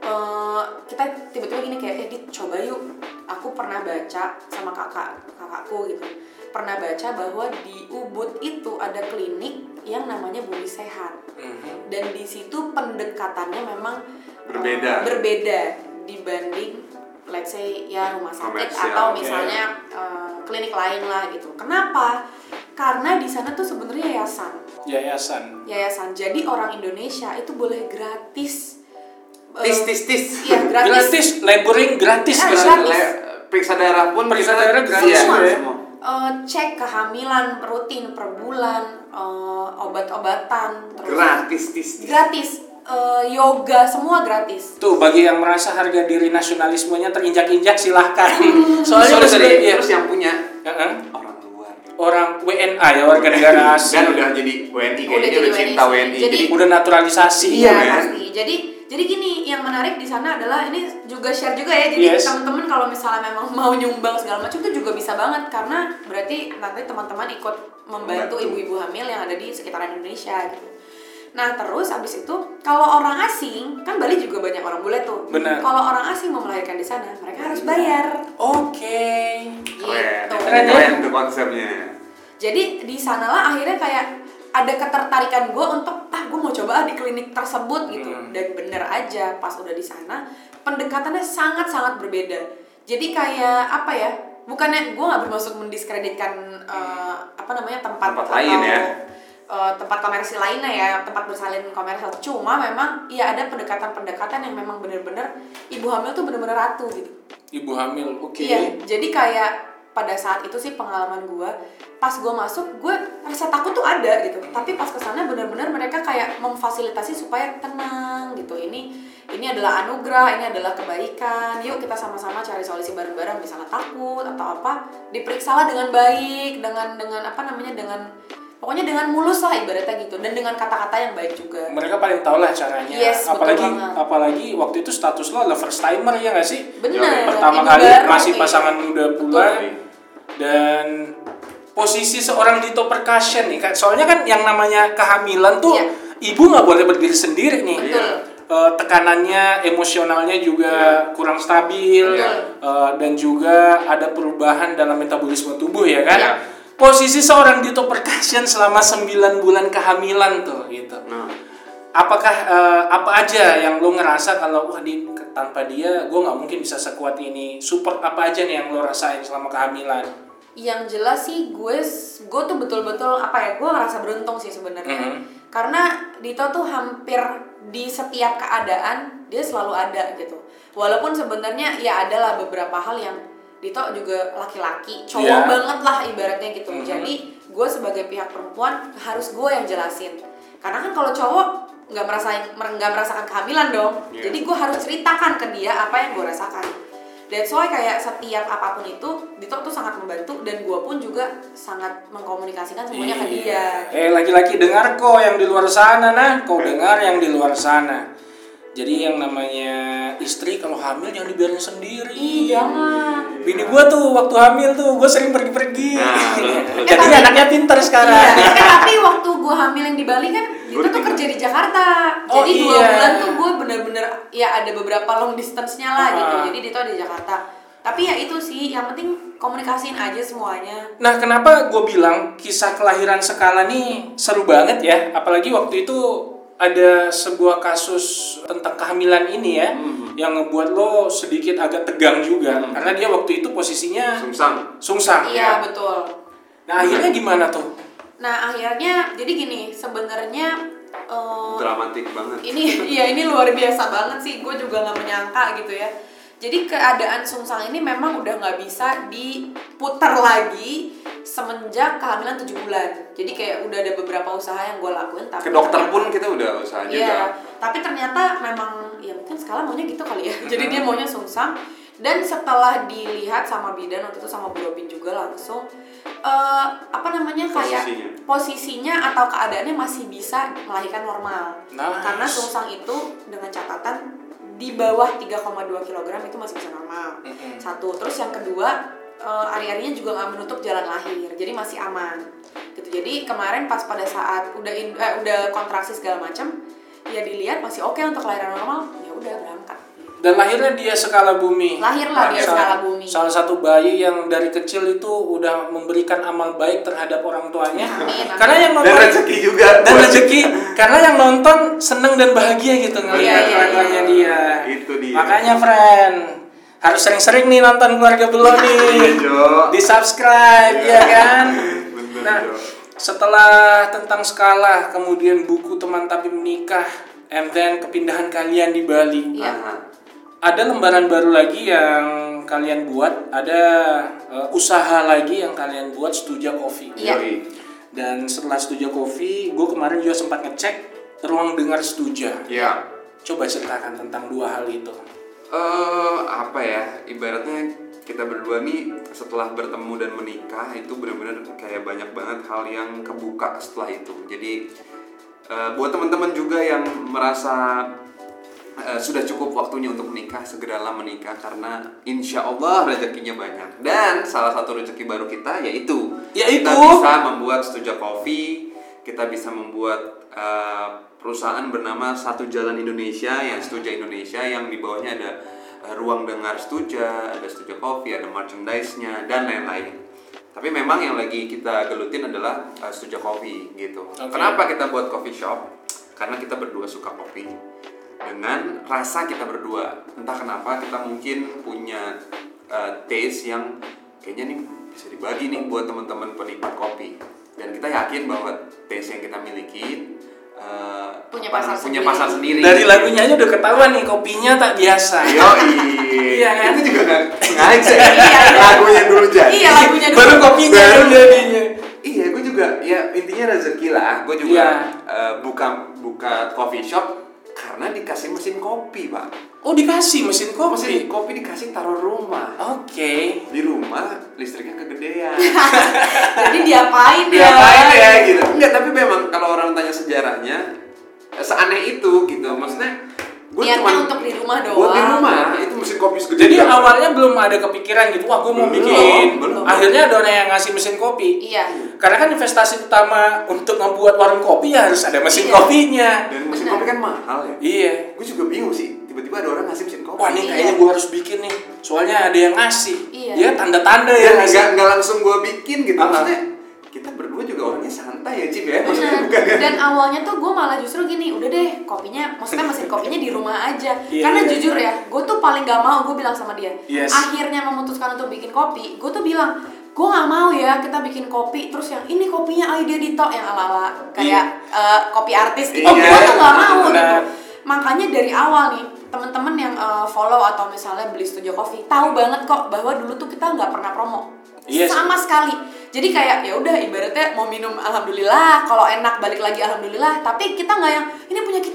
eh, kita tiba-tiba gini kayak eh Dit, coba yuk aku pernah baca sama kakak kakakku gitu pernah baca bahwa di Ubud itu ada klinik yang namanya Bumi Sehat Mhm. dan di situ pendekatannya memang Berbeda. eh, berbeda dibanding let's say ya rumah sakit Komersial, atau oke. misalnya eh, klinik lain lah gitu kenapa karena di sana tuh sebenarnya yayasan Yayasan. yayasan jadi orang Indonesia itu boleh gratis eh, tis tis tis iya gratis, Gratis, laboring gratis Ya, gratis. Le- periksa darah pun Periksa darah gratis iya, semua ya? semua. Eh, cek kehamilan rutin per bulan eh, obat-obatan terus gratis tis tis gratis Eh, yoga semua gratis Tuh bagi yang merasa harga diri nasionalismenya terinjak-injak silahkan. Soalnya Sorry, sudah- iya. terus yang punya Heeh. orang luar orang WNA ya warga negara asing dan udah jadi WNI Udah kayaknya jadi udah cinta WNI. WNI Jadi- udah naturalisasi. Iya, Iya men. pasti. Jadi jadi gini yang menarik di sana adalah ini juga share juga ya. Jadi Yes. teman-teman kalau misalnya memang mau nyumbang segala macam itu juga bisa banget karena berarti nanti teman-teman ikut membantu Membantu. ibu-ibu hamil yang ada di sekitaran Indonesia gitu. Nah terus habis itu kalau orang asing kan Bali juga banyak orang bule tuh. Benar. Kalau orang asing mau melahirkan di sana mereka harus bayar. Oke. keren Gitu. Keren ya? keren tuh konsepnya Jadi di sanalah akhirnya kayak ada ketertarikan gue untuk ah gue mau coba di klinik tersebut gitu Hmm. dan bener aja pas udah di sana pendekatannya sangat sangat berbeda. Jadi kayak apa ya? Bukannya gue nggak bermaksud mendiskreditkan eh, apa namanya tempat Tempat lain ya. Eh, tempat komersil lainnya ya tempat bersalin komersil cuma memang ya ada pendekatan-pendekatan yang memang bener-bener ibu hamil tuh bener-bener ratu gitu Ibu hamil. Oke. Iya, jadi kayak pada saat itu sih pengalaman gue pas gue masuk gue rasa takut tuh ada gitu tapi pas ke sana benar-benar mereka kayak memfasilitasi supaya tenang gitu ini ini adalah anugerah ini adalah kebaikan yuk kita sama-sama cari solusi bareng-bareng misalnya takut atau apa diperiksalah dengan baik dengan dengan apa namanya dengan pokoknya dengan mulus lah ibaratnya gitu dan dengan kata-kata yang baik juga Mereka paling tahu lah caranya. Yes, betul apalagi banget. apalagi waktu itu status lo adalah first timer ya nggak sih? bener Pertama ibu kali baru, masih iya. pasangan muda pula Betul. dan posisi seorang Dito Percussion nih kan soalnya kan yang namanya kehamilan tuh Iya. ibu nggak boleh berdiri sendiri nih Betul. Eh, tekanannya emosionalnya juga kurang stabil Iya. Eh, dan juga ada perubahan dalam metabolisme tubuh ya kan Iya. Posisi seorang Dito Percussion selama 9 bulan kehamilan tuh gitu. Nah. Apakah eh, apa aja yang lo ngerasa kalau wah di tanpa dia gue nggak mungkin bisa sekuat ini support apa aja nih yang lo rasain selama kehamilan? Yang jelas sih gue gue tuh betul-betul apa ya gue ngerasa beruntung sih sebenarnya. Mhm. karena Dito tuh hampir di setiap keadaan dia selalu ada gitu. Walaupun sebenarnya ya adalah beberapa hal yang Dito juga laki-laki cowok Iya. banget lah ibaratnya gitu Mhm. jadi gue sebagai pihak perempuan harus gue yang jelasin karena kan kalau cowok nggak merasain mer- nggak merasakan kehamilan dong Iya. jadi gue harus ceritakan ke dia apa yang gue rasakan That's why kayak setiap apa pun itu Dito tuh sangat membantu dan gue pun juga sangat mengkomunikasikan semuanya ke dia Eh laki-laki dengar kok yang di luar sana nah, kau dengar yang di luar sana. Jadi yang namanya istri kalau hamil jangan dibiarin sendiri. Ih jangan Bini gua tuh waktu hamil tuh gua sering pergi-pergi. Nah, Jadi Eh, tapi- anaknya pinter sekarang. Iya, eh, tapi waktu gue hamil yang di Bali kan Gua tuh kerja di Jakarta Oh, Jadi dua iya. bulan tuh gue bener-bener Ya ada beberapa long distance-nya lah gitu Ah. Jadi Dito ada di Jakarta Tapi ya itu sih, yang penting komunikasiin aja semuanya Nah, kenapa gue bilang kisah kelahiran Sekala nih seru banget ya? Apalagi waktu itu ada sebuah kasus tentang kehamilan ini ya, yang ngebuat lo sedikit agak tegang juga, karena dia waktu itu posisinya Sungsang. sungsang. Iya betul Nah, akhirnya gimana tuh? Nah akhirnya jadi gini sebenarnya eh, Dramatik banget. ini iya ini luar biasa banget sih gue juga nggak menyangka gitu ya jadi keadaan sungsang ini memang udah nggak bisa diputar lagi semenjak kehamilan 7 bulan jadi kayak udah ada beberapa usaha yang gue lakuin tapi Ke dokter ternyata- pun kita udah usaha juga. Iya, tapi ternyata memang ya mungkin skala maunya gitu kali ya. Jadi dia maunya sungsang dan setelah dilihat sama bidan waktu itu sama Bu Robin juga langsung eh, apa namanya kayak Posisinya. posisinya atau keadaannya masih bisa melahirkan normal. Nice. Karena sungsang itu dengan catatan di bawah 3,2 kg itu masih bisa normal. Mm-mm. Satu, terus yang kedua eh, ari-arinya juga nggak menutup jalan lahir, jadi masih aman. Gitu. Jadi kemarin pas pada saat udah in- eh, udah kontraksi segala macam, ya dilihat masih oke untuk kelahiran normal, ya udah berangkat. Dan lahirnya dia skala bumi. Lahirlah dia Salah- skala bumi. Salah satu bayi yang dari kecil itu udah memberikan amal baik terhadap orang tuanya. Amin, amin. Karena yang Dan nonton rezeki juga. dan rezeki karena yang nonton seneng dan bahagia gitu ngelihat Iya, iya, keluarganya iya. dia. Itu dia. Makanya friend harus sering-sering nih nonton keluarga Belo Iya, nih. Di subscribe ya kan. Bener, Nah, setelah tentang skala, kemudian buku teman tapi menikah, and then kepindahan kalian di Bali. Iya. Ada lembaran baru lagi yang kalian buat, ada eh, usaha lagi yang kalian buat Studio Coffee. Iya. Dan setelah Studio Coffee, gue kemarin juga sempat ngecek ruang dengar Studio. Iya. Coba ceritakan tentang dua hal itu. eh apa ya ibaratnya kita berdua nih setelah bertemu dan menikah itu benar-benar kayak banyak banget hal yang kebuka setelah itu jadi eh, buat teman-teman juga yang merasa eh, sudah cukup waktunya untuk menikah segeralah menikah karena insya Allah rezekinya banyak dan salah satu rezeki baru kita yaitu Yaitu? kita bisa membuat Studio Coffee kita bisa membuat eh, perusahaan bernama Satu Jalan Indonesia yang Studio Indonesia yang di bawahnya ada eh, ruang dengar Studio, ada Studio Coffee, ada merchandise-nya dan lain-lain. Tapi memang yang lagi kita gelutin adalah eh, Studio Coffee gitu. Oke. Kenapa kita buat coffee shop? Karena kita berdua suka kopi dengan rasa kita berdua. Entah kenapa kita mungkin punya uh, taste yang kayaknya nih bisa dibagi nih buat teman-teman penikmat kopi. Dan kita yakin bahwa taste yang kita miliki uh, Punya pasar punya sendiri. pasar sendiri. Dari lagunya aja udah ketahuan nih kopinya tak biasa. Yoi. Iya kan? Itu juga nggak sengaja. Iya, iya. Lagunya dulu jadi. Iya lagunya dulu. Baru kopinya Baru. yang jadinya. Iya, gue juga ya intinya rezeki lah. Gue juga Iya. eh, buka buka coffee shop karena dikasih mesin kopi, Pak. Oh dikasih mesin Mesin kopi. kopi dikasih taruh rumah. Oke. Di rumah listriknya kegedean. Jadi diapain ya? Diapain ya gitu. Enggak, tapi memang kalau orang tanya sejarahnya eh, seaneh itu gitu. Maksudnya gue Niatnya cuma untuk di rumah doang. Buat di rumah itu mesin kopi segede. Jadi banget. awalnya belum ada kepikiran gitu, wah gue mau Belum, bikin. belum. Akhirnya ada orang yang ngasih mesin kopi. Iya. Karena kan investasi utama untuk membuat warung kopi ya harus ada mesin Iya. kopinya. dan mesin Benar. kopi kan mahal ya. Iya. Gue juga bingung sih. Tiba-tiba ada orang ngasih mesin kopi. Wah ini Iya. kayaknya gue harus bikin nih. Soalnya ada yang ngasih. Iya. Ya tanda-tanda ya ya nggak nggak langsung gue bikin gitu maksudnya berdua juga orangnya santai ya Cip ya maksudnya bukan kan Dan awalnya tuh gue malah justru gini, udah deh kopinya, maksudnya mesin kopinya di rumah aja. Iya, Karena iya. jujur ya, gue tuh paling gak mau gue bilang sama dia. Yes. Akhirnya memutuskan untuk bikin kopi, gue tuh bilang, gue gak mau ya kita bikin kopi terus yang ini kopinya ide Dito yang ala-ala kayak eh, kopi artis gitu. Iya. gue tuh gak mau gitu. Makanya dari awal nih teman-teman yang eh, follow atau misalnya beli studio coffee tahu banget kok bahwa dulu tuh kita nggak pernah promo Yes. sama sekali jadi kayak ya udah ibaratnya mau minum alhamdulillah kalau enak balik lagi alhamdulillah tapi kita nggak yang ini punya kita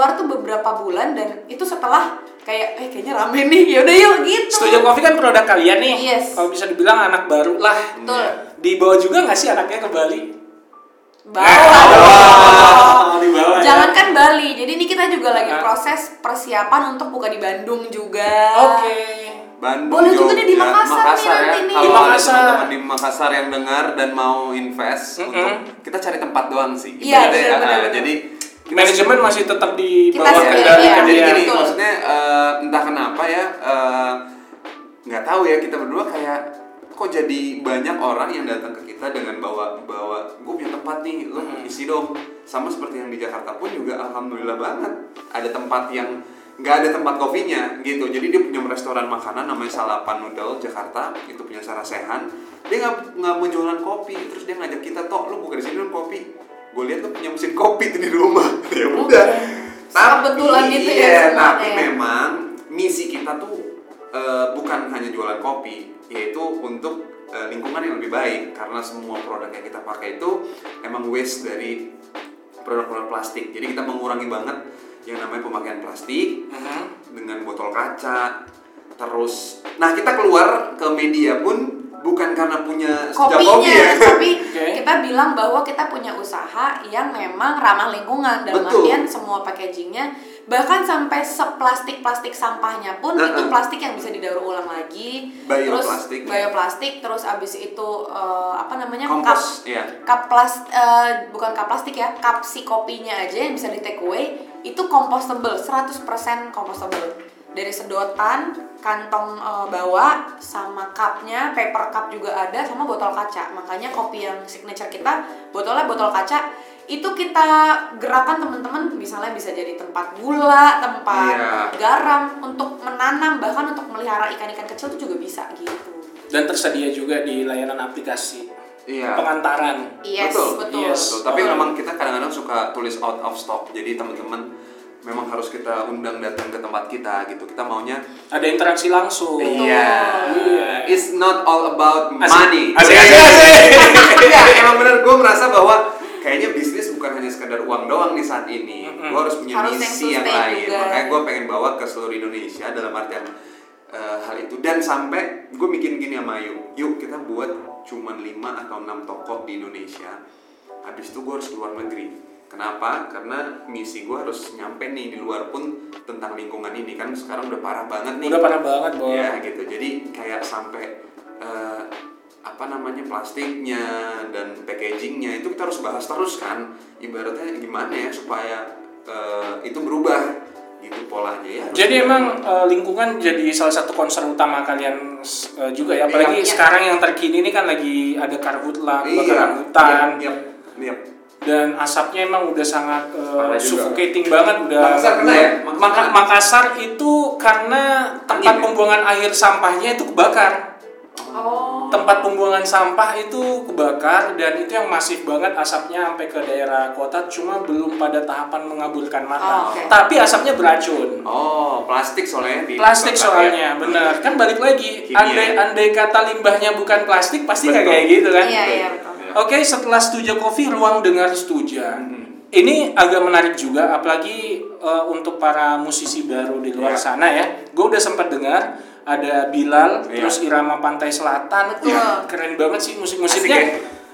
keluar tuh beberapa bulan dan itu setelah kayak eh kayaknya rame nih yaudah yuk gitu Studio Coffee kan produk kalian nih. Yes. Kalau bisa dibilang anak baru lah. betul Dibawa juga nggak sih anaknya ke Bali? bawa ya. jangankan Bali jadi ini kita juga lagi proses persiapan untuk buka di Bandung juga Oke. Bandung, Boleh juga Jogja, nih di Makassar nih ya. nanti nih. Kalau Di ada Makassar. teman-teman di Makassar yang dengar dan mau invest Mm-mm. untuk kita cari tempat doang sih. Iya, Ibaratnya, benar, benar, ah, benar. Jadi Manajemen masih tetap di bawah kendali iya. kan jadi ya. gini betul. maksudnya eh, entah kenapa ya eh, nggak tahu ya kita berdua kayak kok jadi banyak orang yang datang ke kita dengan bawa bawa gue punya tempat nih lo Hmm. isi dong sama seperti yang di Jakarta pun juga alhamdulillah banget ada tempat yang nggak ada tempat kopinya gitu. Jadi dia punya restoran makanan namanya Salapan Noodle Jakarta. Itu punya Sarasehan dia nggak nggak menjualan kopi. Terus dia ngajak kita toh lo buka di sini dong kopi. Gue lihat lo punya mesin kopi tuh di rumah. Ya udah. Kebetulan gitu ya iya, tapi memang misi kita tuh eh, bukan hanya jualan kopi, yaitu untuk eh, lingkungan yang lebih baik. Karena semua produk yang kita pakai itu emang waste dari produk-produk plastik. Jadi kita mengurangi banget yang namanya pemakaian plastik Mhm. dengan botol kaca. Terus, nah kita keluar ke media pun bukan karena punya sejak kopinya kopi ya. tapi Oke. kita bilang bahwa kita punya usaha yang memang ramah lingkungan dalam Betul. artian semua packagingnya bahkan sampai seplastik plastik sampahnya pun Nah, itu nah. plastik yang bisa didaur ulang lagi Bioplastik. terus bioplastik terus abis itu eh, apa namanya Kompos, iya. cup plas eh, bukan cup plastik ya cup si kopinya aja yang bisa di take away itu compostable 100% compostable dari sedotan kantong eh, bawa sama cupnya paper cup juga ada sama botol kaca. Makanya kopi yang signature kita botolnya botol kaca. Itu kita gerakan teman-teman. Misalnya bisa jadi tempat gula tempat Iya. garam untuk menanam bahkan untuk melihara ikan-ikan kecil itu juga bisa gitu. Dan tersedia juga di layanan aplikasi Iya. pengantaran. yes Betul, betul, yes. Betul, tapi Oh. memang kita kadang-kadang suka tulis out of stock. Jadi teman-teman memang harus kita undang datang ke tempat kita gitu. Kita maunya Ada interaksi langsung. Iya. Iya. It's not all about Asik. money. Asik, asik, asik. Iya, emang bener gue merasa bahwa kayaknya bisnis bukan hanya sekadar uang doang nih saat ini. Mm-mm. Gue harus punya Harus yang misi yang, sustain lain. juga. Makanya gue pengen bawa ke seluruh Indonesia dalam artian eh, hal itu dan sampai gue bikin gini sama Ayu. Yuk kita buat cuman 5 atau 6 toko di Indonesia. Habis itu gue harus keluar negeri. Kenapa? Karena misi gue harus nyampe nih di luar pun tentang lingkungan ini kan sekarang udah parah banget nih. Udah parah banget, Bo. Ya gitu. Jadi kayak sampai eh, apa namanya plastiknya dan packagingnya itu kita harus bahas terus kan. Ibaratnya gimana ya supaya eh, itu berubah gitu polanya ya. Jadi emang eh, lingkungan jadi salah satu concern utama kalian eh, juga ya. Apalagi Iya. sekarang yang terkini ini kan lagi ada karhutla, Iya, kebakaran hutan. Iya, iya. Dan asapnya emang udah sangat juga. suffocating banget udah. Makassar kena ya? Makassar Maka-. Makassar itu karena tempat Angin ya? pembuangan air sampahnya itu kebakar. oh tempat pembuangan sampah itu kebakar dan itu yang masif banget asapnya sampai ke daerah kota cuma belum pada tahapan mengaburkan mata. Oh, oke. Tapi asapnya beracun. Oh, plastik soalnya di Plastik soalnya, ya. benar. Kan balik lagi, Kimia. andai andai kata limbahnya bukan plastik pasti nggak kayak gitu kan. iya iya betul Oke, setelah setuju kopi, ruang dengar setuju. Mhm. Ini agak menarik juga, apalagi eh, untuk para musisi baru di luar Iya. sana ya. Gue udah sempat dengar ada Bilal, Iya. terus Irama Pantai Selatan. Betul. Wah, keren banget sih musik-musiknya. Ya?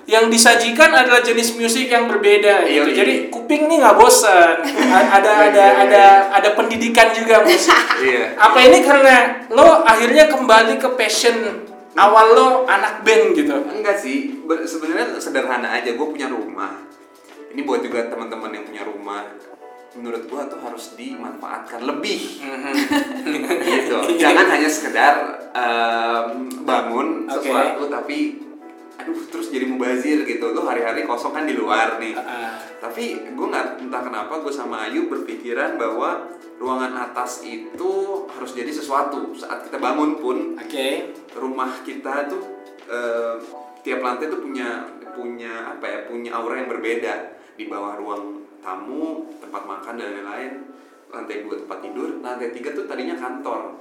Yang disajikan adalah jenis musik yang berbeda Iya, gitu. iya. Jadi kuping nih nggak bosan. Ada ada ada ada pendidikan juga musik. Iya. Apa ini karena lo akhirnya kembali ke passion awal lo anak band gitu? Enggak sih, Be- sebenarnya sederhana aja. Gue punya rumah. Ini buat juga teman-teman yang punya rumah. Menurut gue tuh harus dimanfaatkan lebih. Mhm. gitu. Jangan hanya sekedar em, bangun Oke. sesuatu tapi aduh terus jadi mubazir gitu. Lo hari-hari kosong kan di luar nih. Ah. Tapi gue nggak entah kenapa gue sama Ayu berpikiran bahwa ruangan atas itu harus jadi sesuatu saat kita bangun pun Oke. rumah kita tuh eh, tiap lantai tuh punya punya apa ya punya aura yang berbeda di bawah ruang tamu tempat makan dan lain-lain. Lantai dua tempat tidur. Lantai tiga tuh tadinya kantor.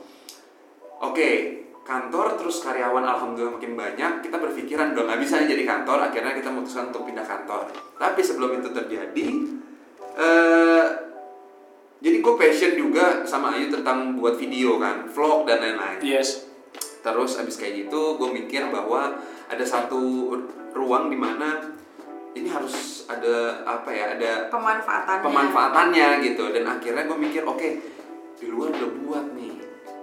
Oke kantor terus karyawan alhamdulillah makin banyak. Kita berpikiran udah nggak bisa jadi kantor. Akhirnya kita memutuskan untuk pindah kantor. Tapi sebelum itu terjadi eh gue passion juga sama Ayu tentang buat video kan, vlog dan lain-lain. Yes. Terus abis kayak gitu gue mikir bahwa ada satu ruang di mana ini harus ada apa ya ada pemanfaatannya. pemanfaatannya gitu. Dan akhirnya gue mikir oke di luar udah buat nih.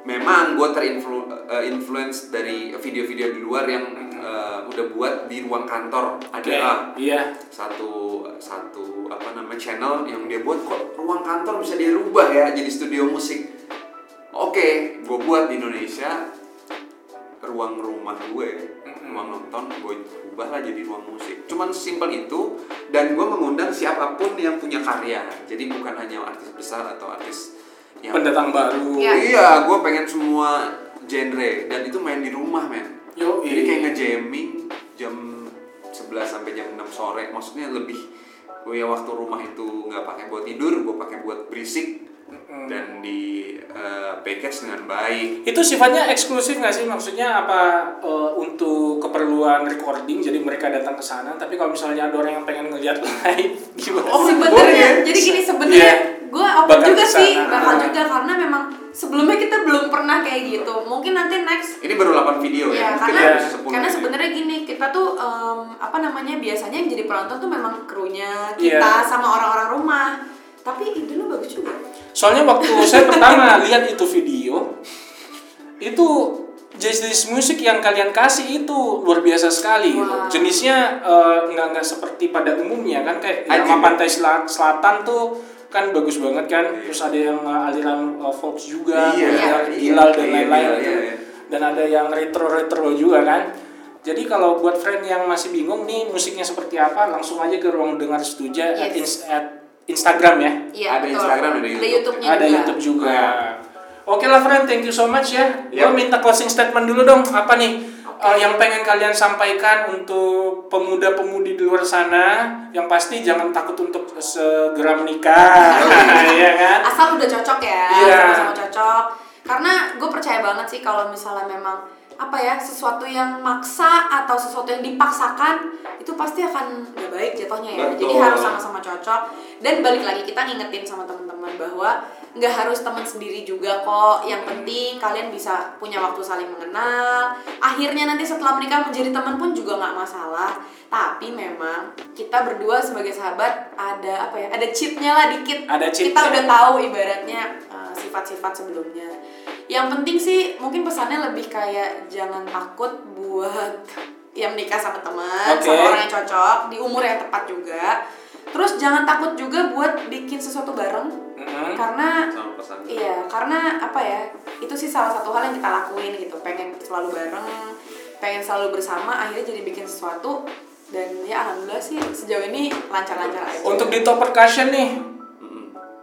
Memang gue terinfluence dari video-video di luar yang uh, udah buat di ruang kantor. Ada Oke. lah. Iya. satu satu apa namanya channel yang dia buat kok ruang kantor bisa dirubah ya jadi studio musik. Oke gue buat di Indonesia ruang rumah gue ruang nonton gue ubah lah jadi ruang musik. Cuman simpel itu dan gue mengundang siapa pun yang punya karya. Jadi bukan hanya artis besar atau artis yang Pendatang baru. Iya. iya gue pengen semua genre. Dan itu main di rumah men. Yo, jadi kayak nge-jamming jam 11 sampai jam 6 sore. Maksudnya lebih gue ya waktu rumah itu nggak pakai buat tidur gue pakai buat berisik. Dan di eh, package dengan baik. Itu sifatnya eksklusif nggak sih? Maksudnya apa eh, untuk keperluan recording jadi mereka datang ke sana, tapi kalau misalnya ada orang yang pengen ngeliat live gimana? Oh, sebenarnya jadi gini sebenarnya Iya. gue open Bakal juga ke sana. sih bakal juga karena memang sebelumnya kita belum pernah kayak gitu mungkin nanti next ini baru 8 video ya, Ya, mungkin karena harus 10 karena sebenarnya gini kita tuh em, apa namanya biasanya yang jadi penonton tuh memang krunya kita Iya. sama orang-orang rumah tapi ide lu bagus juga Soalnya waktu saya pertama lihat itu video, itu jenis musik yang kalian kasih itu luar biasa sekali. gitu. Wow. Jenisnya eh, nggak nggak seperti pada umumnya kan kayak nama pantai Sela- selatan tuh kan bagus banget kan. Iya. Terus ada yang eh, aliran eh, folk juga, Iya, ada iya, Bilal dan iya, lain-lain iya, gitu. iya, iya. Dan ada yang retro-retro juga kan. Jadi kalau buat friend yang masih bingung nih musiknya seperti apa, langsung aja ke ruang dengar setuja at, Yes. ins- at Instagram ya. iya Ada betul Instagram, ada ada YouTube. YouTube-nya Ada juga YouTube juga. Iya. Oke lah friend, thank you so much ya. Yap. Gua minta closing statement dulu dong. Apa nih Oke. eh, yang pengen kalian sampaikan untuk pemuda-pemudi di luar sana? Yang pasti jangan takut untuk segera menikah, ya kan? asal udah cocok ya Iya. sama-sama cocok karena gue percaya banget sih kalau misalnya memang apa ya sesuatu yang maksa atau sesuatu yang dipaksakan itu pasti akan gak baik jatuhnya ya jadi Betul. harus sama-sama cocok dan balik lagi kita ngingetin sama teman-teman bahwa nggak harus teman sendiri juga kok. Yang penting kalian bisa punya waktu saling mengenal. Akhirnya nanti setelah menikah menjadi teman pun juga nggak masalah. Tapi memang kita berdua sebagai sahabat ada apa ya ada cheatnya lah dikit. Ada cheat kita ya. udah tahu ibaratnya uh, sifat-sifat sebelumnya. Yang penting sih mungkin pesannya lebih kayak jangan takut buat ya menikah sama teman Oke. sama orang yang cocok di umur yang tepat juga terus jangan takut juga buat bikin sesuatu bareng. Mhm. karena iya karena apa ya itu sih salah satu hal yang kita lakuin gitu. Pengen selalu bareng pengen selalu bersama akhirnya jadi bikin sesuatu. Dan ya alhamdulillah sih sejauh ini lancar-lancar aja. Untuk di top percussion nih,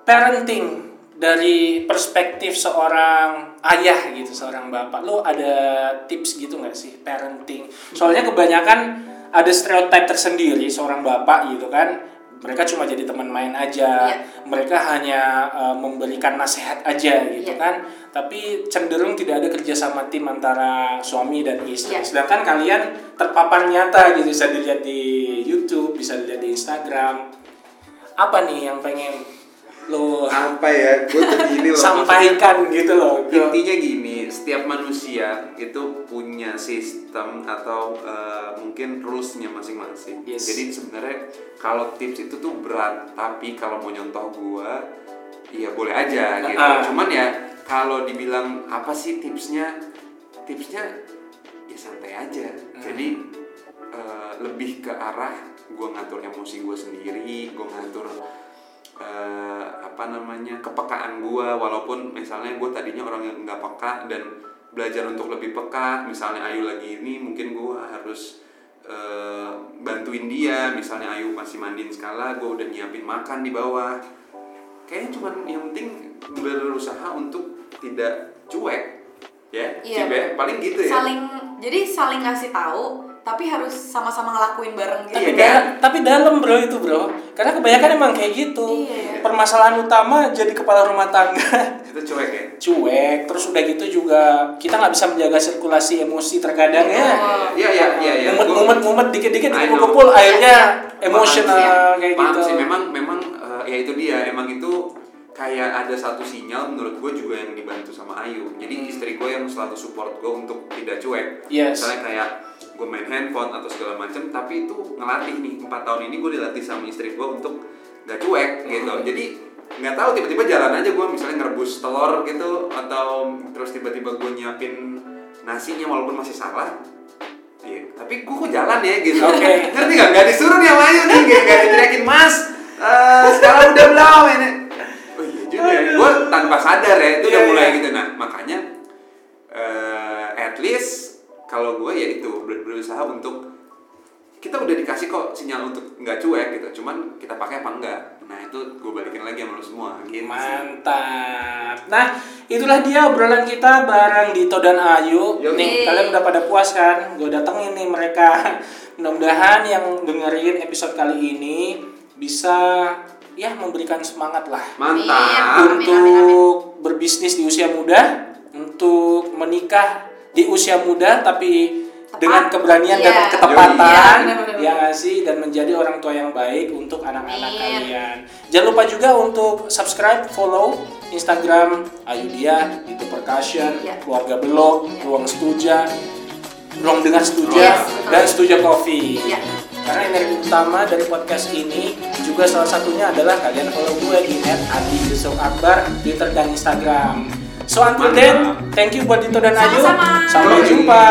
parenting dari perspektif seorang ayah gitu, seorang bapak, lo ada tips gitu nggak sih parenting? Soalnya kebanyakan ada stereotip tersendiri seorang bapak gitu kan, mereka cuma jadi teman main aja, Iya. mereka hanya uh, memberikan nasihat aja gitu Iya. kan, tapi cenderung tidak ada kerjasama tim antara suami dan istri. Iya. Sedangkan kalian terpapar nyata gitu, bisa dilihat di YouTube, bisa dilihat di Instagram. Apa nih yang pengen lo apa ya gue tuh gini loh. Sampaikan gitu loh. Intinya gini setiap manusia itu punya sistem atau eh, mungkin rulesnya masing-masing. Yes. jadi sebenarnya kalau tips itu tuh berat tapi kalau mau nyontoh gua ya boleh aja gitu. Ah. cuman ya kalau dibilang apa sih tipsnya? Tipsnya ya santai aja. Jadi eh, lebih ke arah gua ngatur emosi gua sendiri gua ngatur eh, apa namanya kepekaan gua. Walaupun misalnya gue tadinya orang yang nggak peka dan belajar untuk lebih peka. Misalnya Ayu lagi ini mungkin gua harus eh, bantuin dia. Misalnya Ayu masih mandiin skala gue udah nyiapin makan di bawah. Kayaknya cuman yang penting berusaha untuk tidak cuek. Ya. Cip ya? paling gitu ya. Saling jadi saling ngasih tahu tapi harus sama-sama ngelakuin bareng gitu tapi Iya, da- tapi dalam bro itu bro. Karena kebanyakan emang kayak gitu. Iya. permasalahan utama jadi kepala rumah tangga. Itu cuek ya? Cuek. Terus udah gitu juga kita nggak bisa menjaga sirkulasi emosi terkadang ya. Iya iya iya iya. Mumet mumet mumet dikit dikit know. kumpul akhirnya Iya, emosional sih. kayak Paham gitu. sih memang memang eh, ya itu dia. Emang itu kayak ada satu sinyal menurut gue juga yang dibantu sama Ayu jadi Hmm. istri gue yang selalu support gue untuk tidak cuek Yes. misalnya kayak gue main handphone atau segala macem tapi itu ngelatih nih empat tahun ini gue dilatih sama istri gue untuk gak cuek gitu Hmm. jadi nggak tahu tiba-tiba jalan aja gue misalnya ngerebus telur gitu atau terus tiba-tiba gue nyiapin nasinya walaupun masih salah Iya, tapi gue kok jalan ya gitu. Oke. Ngerti gak? Gak disuruh nih sama Ayu nih, gak, gak diteriakin mas. eh sekarang udah belum ini. Juga ya. Gue tanpa sadar ya, itu udah Iya, mulai iya. gitu. Nah makanya eh at least kalau gue ya itu ber- berusaha untuk kita udah dikasih kok sinyal untuk nggak cuek gitu, cuman kita pakai apa enggak. Nah itu gue balikin lagi sama lu semua. Gitu. Mantap. Nah, itulah dia obrolan kita bareng Dito dan Ayu. Yoi. Nih, kalian udah pada puas kan? Gue datengin nih mereka. Mudah-mudahan yang dengerin episode kali ini bisa ya memberikan semangat lah Mantap. Amin, untuk amin, amin. berbisnis di usia muda, untuk menikah di usia muda tapi Tepat. dengan keberanian dan Iya. ketepatan Iya, ya nggak sih dan menjadi orang tua yang baik untuk anak-anak Amin. kalian. Jangan lupa juga untuk subscribe, follow Instagram Ayu Dia, itu Percussion, Iya. Keluarga Belok, Iya. Ruang Setuja, Ruang Dengar Setuja, Yes, dan Setuja Coffee. Iya. Karena energi utama dari podcast ini juga salah satunya adalah kalian follow gue di @adi_yusuf_akbar Twitter dan Instagram. So until then, thank you buat Dito dan Ayu. Sampai jumpa.